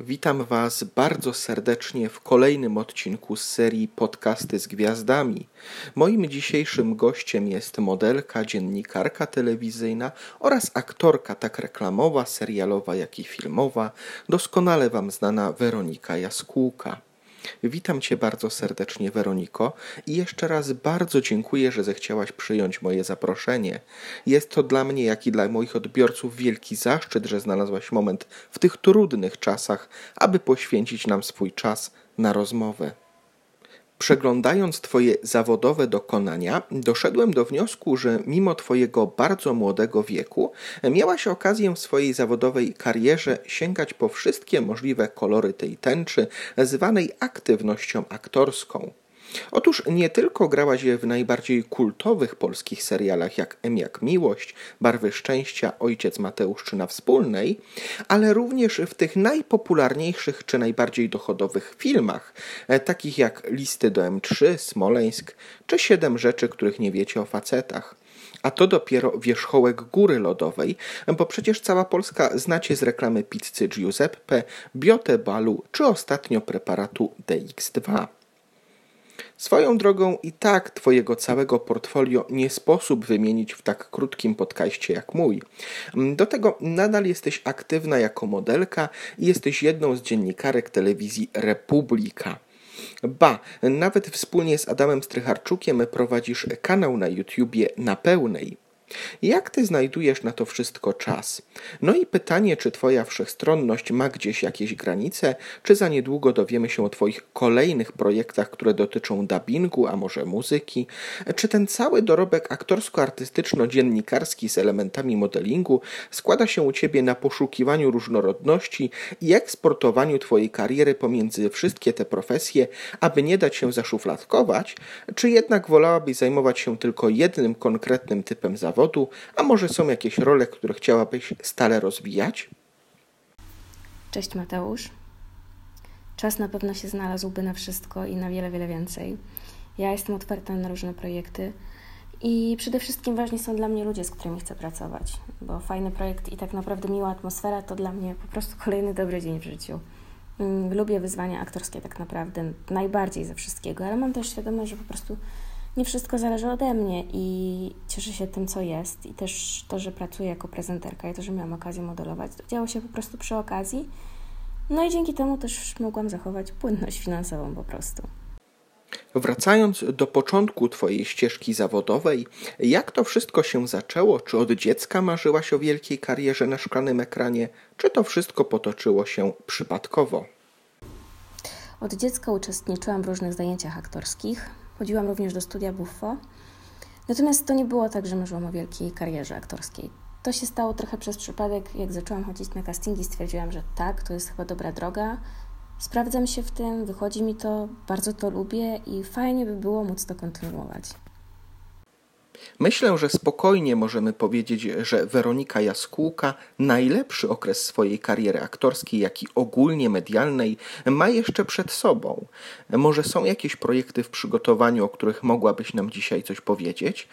Witam Was bardzo serdecznie w kolejnym odcinku z serii Podcasty z Gwiazdami. Moim dzisiejszym gościem jest modelka, dziennikarka telewizyjna oraz aktorka tak reklamowa, serialowa, jak i filmowa, doskonale Wam znana Weronika Jaskółka. Witam Cię bardzo serdecznie, Weroniko, i jeszcze raz bardzo dziękuję, że zechciałaś przyjąć moje zaproszenie. Jest to dla mnie, jak i dla moich odbiorców wielki zaszczyt, że znalazłaś moment w tych trudnych czasach, aby poświęcić nam swój czas na rozmowę. Przeglądając Twoje zawodowe dokonania, doszedłem do wniosku, że mimo Twojego bardzo młodego wieku, miałaś okazję w swojej zawodowej karierze sięgać po wszystkie możliwe kolory tej tęczy, zwanej aktywnością aktorską. Otóż nie tylko grałaś w najbardziej kultowych polskich serialach jak M jak Miłość, Barwy Szczęścia, Ojciec Mateusz czy na Wspólnej, ale również w tych najpopularniejszych czy najbardziej dochodowych filmach, e, takich jak Listy do M3, Smoleńsk czy Siedem rzeczy, których nie wiecie o facetach. A to dopiero wierzchołek góry lodowej, bo przecież cała Polska znacie z reklamy pizzy Giuseppe, Biote Balu czy ostatnio preparatu DX2. Swoją drogą i tak Twojego całego portfolio nie sposób wymienić w tak krótkim podcaście jak mój. Do tego nadal jesteś aktywna jako modelka i jesteś jedną z dziennikarek telewizji Republika. Ba, nawet wspólnie z Adamem Strycharczukiem prowadzisz kanał na YouTubie na pełnej. Jak ty znajdujesz na to wszystko czas? No i pytanie, czy twoja wszechstronność ma gdzieś jakieś granice, czy za niedługo dowiemy się o twoich kolejnych projektach, które dotyczą dubbingu, a może muzyki? Czy ten cały dorobek aktorsko-artystyczno-dziennikarski z elementami modelingu składa się u ciebie na poszukiwaniu różnorodności i eksportowaniu twojej kariery pomiędzy wszystkie te profesje, aby nie dać się zaszufladkować? Czy jednak wolałabyś zajmować się tylko jednym konkretnym typem zawodu? Zawodu, a może są jakieś role, które chciałabyś stale rozwijać? Cześć Mateusz. Czas na pewno się znalazłby na wszystko i na wiele, wiele więcej. Ja jestem otwarta na różne projekty i przede wszystkim ważni są dla mnie ludzie, z którymi chcę pracować, bo fajny projekt i tak naprawdę miła atmosfera to dla mnie po prostu kolejny dobry dzień w życiu. Mm, lubię wyzwania aktorskie tak naprawdę najbardziej ze wszystkiego, ale mam też świadomość, że po prostu nie wszystko zależy ode mnie i cieszę się tym, co jest. I też to, że pracuję jako prezenterka i to, że miałam okazję modelować, to działo się po prostu przy okazji. No i dzięki temu też mogłam zachować płynność finansową po prostu. Wracając do początku Twojej ścieżki zawodowej, jak to wszystko się zaczęło? Czy od dziecka marzyłaś o wielkiej karierze na szklanym ekranie, czy to wszystko potoczyło się przypadkowo? Od dziecka uczestniczyłam w różnych zajęciach aktorskich. Chodziłam również do studia Buffo. Natomiast to nie było tak, że marzyłam o wielkiej karierze aktorskiej. To się stało trochę przez przypadek. Jak zaczęłam chodzić na castingi, stwierdziłam, że tak, to jest chyba dobra droga. Sprawdzam się w tym, wychodzi mi to, bardzo to lubię i fajnie by było móc to kontynuować. Myślę, że spokojnie możemy powiedzieć, że Weronika Jaskółka najlepszy okres swojej kariery aktorskiej, jak i ogólnie medialnej ma jeszcze przed sobą. Może są jakieś projekty w przygotowaniu, o których mogłabyś nam dzisiaj coś powiedzieć?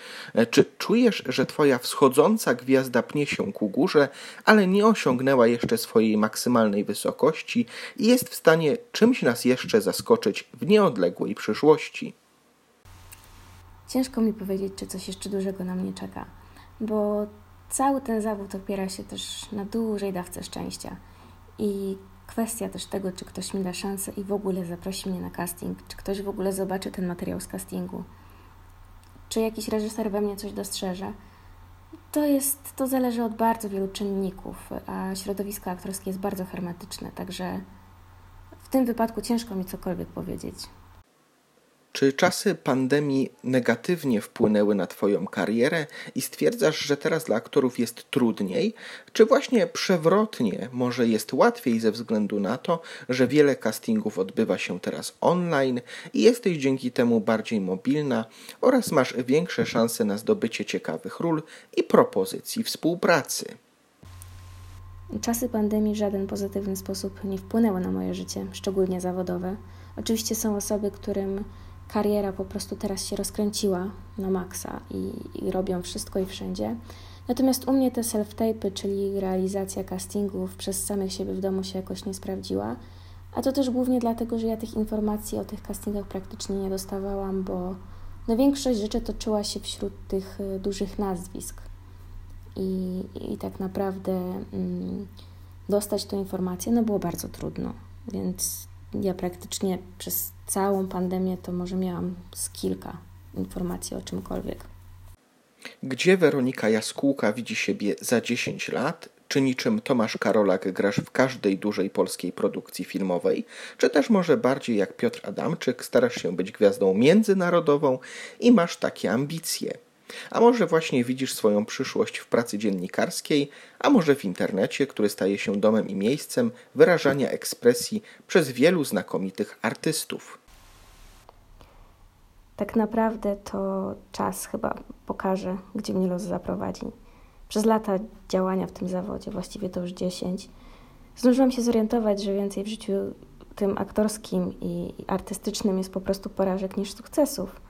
Czy czujesz, że twoja wschodząca gwiazda pnie się ku górze, ale nie osiągnęła jeszcze swojej maksymalnej wysokości i jest w stanie czymś nas jeszcze zaskoczyć w nieodległej przyszłości? Ciężko mi powiedzieć, czy coś jeszcze dużego na mnie czeka, bo cały ten zawód opiera się też na dużej dawce szczęścia. I kwestia też tego, czy ktoś mi da szansę i w ogóle zaprosi mnie na casting, czy ktoś w ogóle zobaczy ten materiał z castingu, czy jakiś reżyser we mnie coś dostrzeże. To jest, to zależy od bardzo wielu czynników, a środowisko aktorskie jest bardzo hermetyczne, także w tym wypadku ciężko mi cokolwiek powiedzieć. Czy czasy pandemii negatywnie wpłynęły na Twoją karierę i stwierdzasz, że teraz dla aktorów jest trudniej? Czy właśnie przewrotnie, może jest łatwiej ze względu na to, że wiele castingów odbywa się teraz online i jesteś dzięki temu bardziej mobilna oraz masz większe szanse na zdobycie ciekawych ról i propozycji współpracy? Czasy pandemii w żaden pozytywny sposób nie wpłynęły na moje życie, szczególnie zawodowe. Oczywiście są osoby, którym kariera po prostu teraz się rozkręciła na maksa i, i robią wszystko i wszędzie. Natomiast u mnie te self-tape'y, czyli realizacja castingów przez samych siebie w domu się jakoś nie sprawdziła. A to też głównie dlatego, że ja tych informacji o tych castingach praktycznie nie dostawałam, bo no większość rzeczy toczyła się wśród tych y, dużych nazwisk. I, i tak naprawdę mm, dostać tę informację no było bardzo trudno. Więc ja praktycznie przez całą pandemię to może miałam z kilka informacji o czymkolwiek. Gdzie Weronika Jaskółka widzi siebie za 10 lat? Czy niczym Tomasz Karolak grasz w każdej dużej polskiej produkcji filmowej? Czy też może bardziej jak Piotr Adamczyk starasz się być gwiazdą międzynarodową i masz takie ambicje? A może właśnie widzisz swoją przyszłość w pracy dziennikarskiej, a może w internecie, który staje się domem i miejscem wyrażania ekspresji przez wielu znakomitych artystów? Tak naprawdę to czas chyba pokaże, gdzie mnie los zaprowadzi. Przez lata działania w tym zawodzie, właściwie to już 10, zdążyłam się zorientować, że więcej w życiu tym aktorskim i artystycznym jest po prostu porażek niż sukcesów.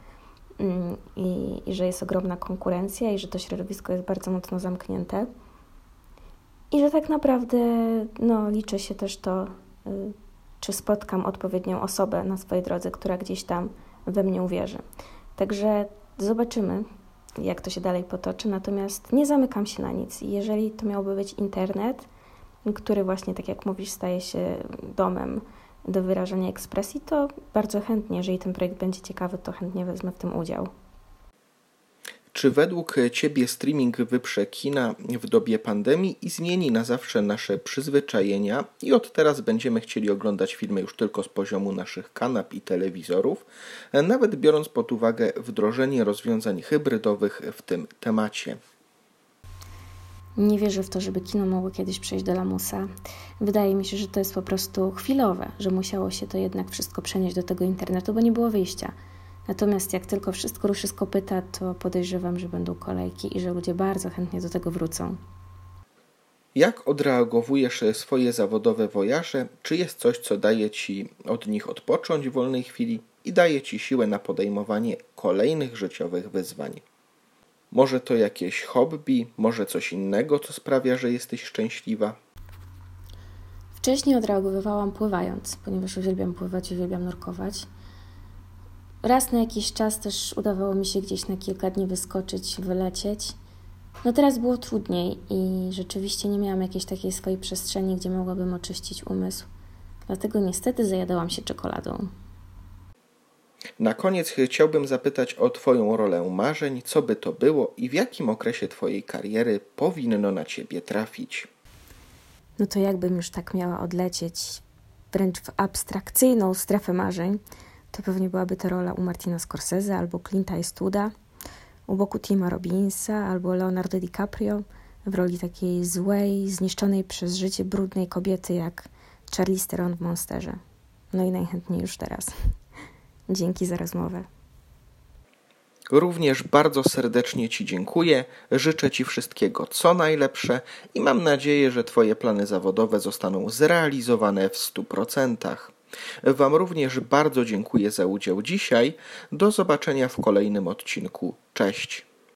Mm, I, I, że jest ogromna konkurencja, i że to środowisko jest bardzo mocno zamknięte. I że tak naprawdę no, liczy się też to, y, czy spotkam odpowiednią osobę na swojej drodze, która gdzieś tam we mnie uwierzy. Także zobaczymy, jak to się dalej potoczy, natomiast nie zamykam się na nic. Jeżeli to miałby być internet, który właśnie, tak jak mówisz, staje się domem do wyrażania ekspresji, to bardzo chętnie, jeżeli ten projekt będzie ciekawy, to chętnie wezmę w tym udział. Czy według Ciebie streaming wyprze kina w dobie pandemii i zmieni na zawsze nasze przyzwyczajenia i od teraz będziemy chcieli oglądać filmy już tylko z poziomu naszych kanap i telewizorów, nawet biorąc pod uwagę wdrożenie rozwiązań hybrydowych w tym temacie? Nie wierzę w to, żeby kino mogło kiedyś przejść do lamusa. Wydaje mi się, że to jest po prostu chwilowe, że musiało się to jednak wszystko przenieść do tego internetu, bo nie było wyjścia. Natomiast jak tylko wszystko ruszy z kopyta, to podejrzewam, że będą kolejki i że ludzie bardzo chętnie do tego wrócą. Jak odreagowujesz swoje zawodowe wojaże? Czy jest coś, co daje ci od nich odpocząć w wolnej chwili i daje ci siłę na podejmowanie kolejnych życiowych wyzwań? Może to jakieś hobby, może coś innego, co sprawia, że jesteś szczęśliwa? Wcześniej odreagowywałam pływając, ponieważ uwielbiam pływać, uwielbiam nurkować. Raz na jakiś czas też udawało mi się gdzieś na kilka dni wyskoczyć, wylecieć. No teraz było trudniej i rzeczywiście nie miałam jakiejś takiej swojej przestrzeni, gdzie mogłabym oczyścić umysł. Dlatego niestety zajadałam się czekoladą. Na koniec chciałbym zapytać o Twoją rolę marzeń, co by to było i w jakim okresie Twojej kariery powinno na Ciebie trafić. No to jakbym już tak miała odlecieć wręcz w abstrakcyjną strefę marzeń, to pewnie byłaby to rola u Martina Scorsese albo Clint'a Eastwooda, u boku Tima Robinsa albo Leonardo DiCaprio w roli takiej złej, zniszczonej przez życie brudnej kobiety jak Charlize Theron w Monsterze. No i najchętniej już teraz. Dzięki za rozmowę. Również bardzo serdecznie Ci dziękuję, życzę Ci wszystkiego co najlepsze i mam nadzieję, że Twoje plany zawodowe zostaną zrealizowane w 100%. Wam również bardzo dziękuję za udział dzisiaj. Do zobaczenia w kolejnym odcinku. Cześć.